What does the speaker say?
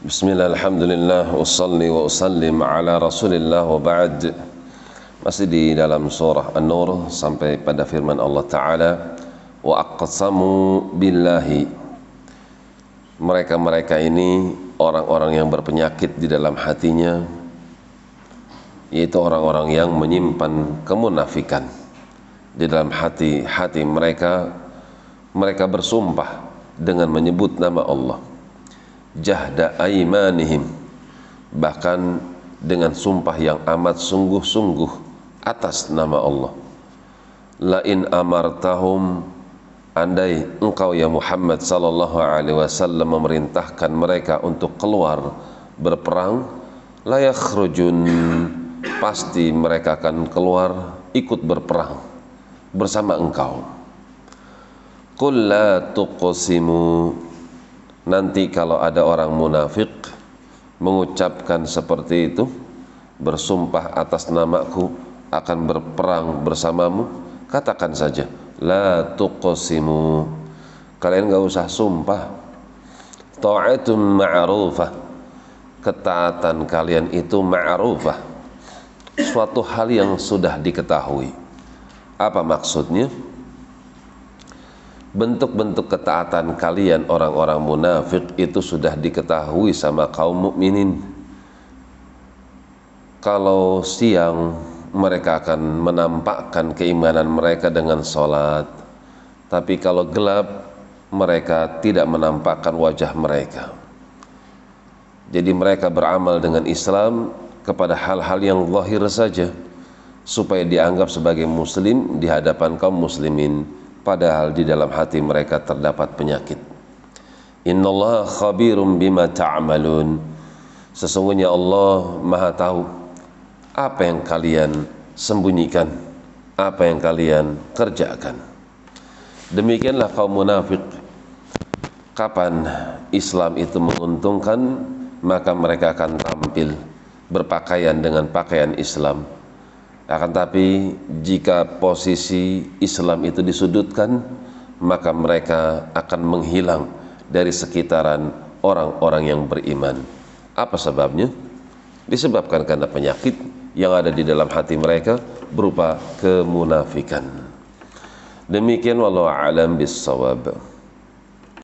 Bismillah, alhamdulillah, wa usallim ala rasulillah wa ba'd. Masih di dalam surah An-Nur sampai pada firman Allah Ta'ala Wa aqsamu billahi. Mereka-mereka ini orang-orang yang berpenyakit di dalam hatinya Yaitu orang-orang yang menyimpan kemunafikan Di dalam hati-hati mereka. Mereka bersumpah dengan menyebut nama Allah jahda aimanihim bahkan dengan sumpah yang amat sungguh-sungguh atas nama Allah. Lain amartahum andai engkau ya Muhammad sallallahu alaihi wasallam memerintahkan mereka untuk keluar berperang la yakhrujun pasti mereka akan keluar ikut berperang bersama engkau. Qul la tuqsimu nanti kalau ada orang munafik mengucapkan seperti itu bersumpah atas namaku akan berperang bersamamu katakan saja la tuqsimu. Kalian gak usah sumpah. Ta'atum ma'rufah. Ketaatan kalian itu ma'rufah. Suatu hal yang sudah diketahui. Apa maksudnya bentuk-bentuk ketaatan kalian orang-orang munafik itu sudah diketahui sama kaum mukminin. Kalau siang mereka akan menampakkan keimanan mereka dengan sholat, tapi kalau gelap mereka tidak menampakkan wajah mereka. Jadi mereka beramal dengan Islam kepada hal-hal yang zahir saja supaya dianggap sebagai muslim di hadapan kaum muslimin padahal di dalam hati mereka terdapat penyakit. Innallaha khabirum bima ta'malun. Sesungguhnya Allah Maha tahu apa yang kalian sembunyikan, apa yang kalian kerjakan. Demikianlah kaum munafik. Kapan Islam itu menguntungkan, maka mereka akan tampil berpakaian dengan pakaian Islam akan tapi jika posisi Islam itu disudutkan, maka mereka akan menghilang dari sekitaran orang-orang yang beriman. Apa sebabnya? Disebabkan karena penyakit yang ada di dalam hati mereka berupa kemunafikan. Demikian wallahu alam bisawab.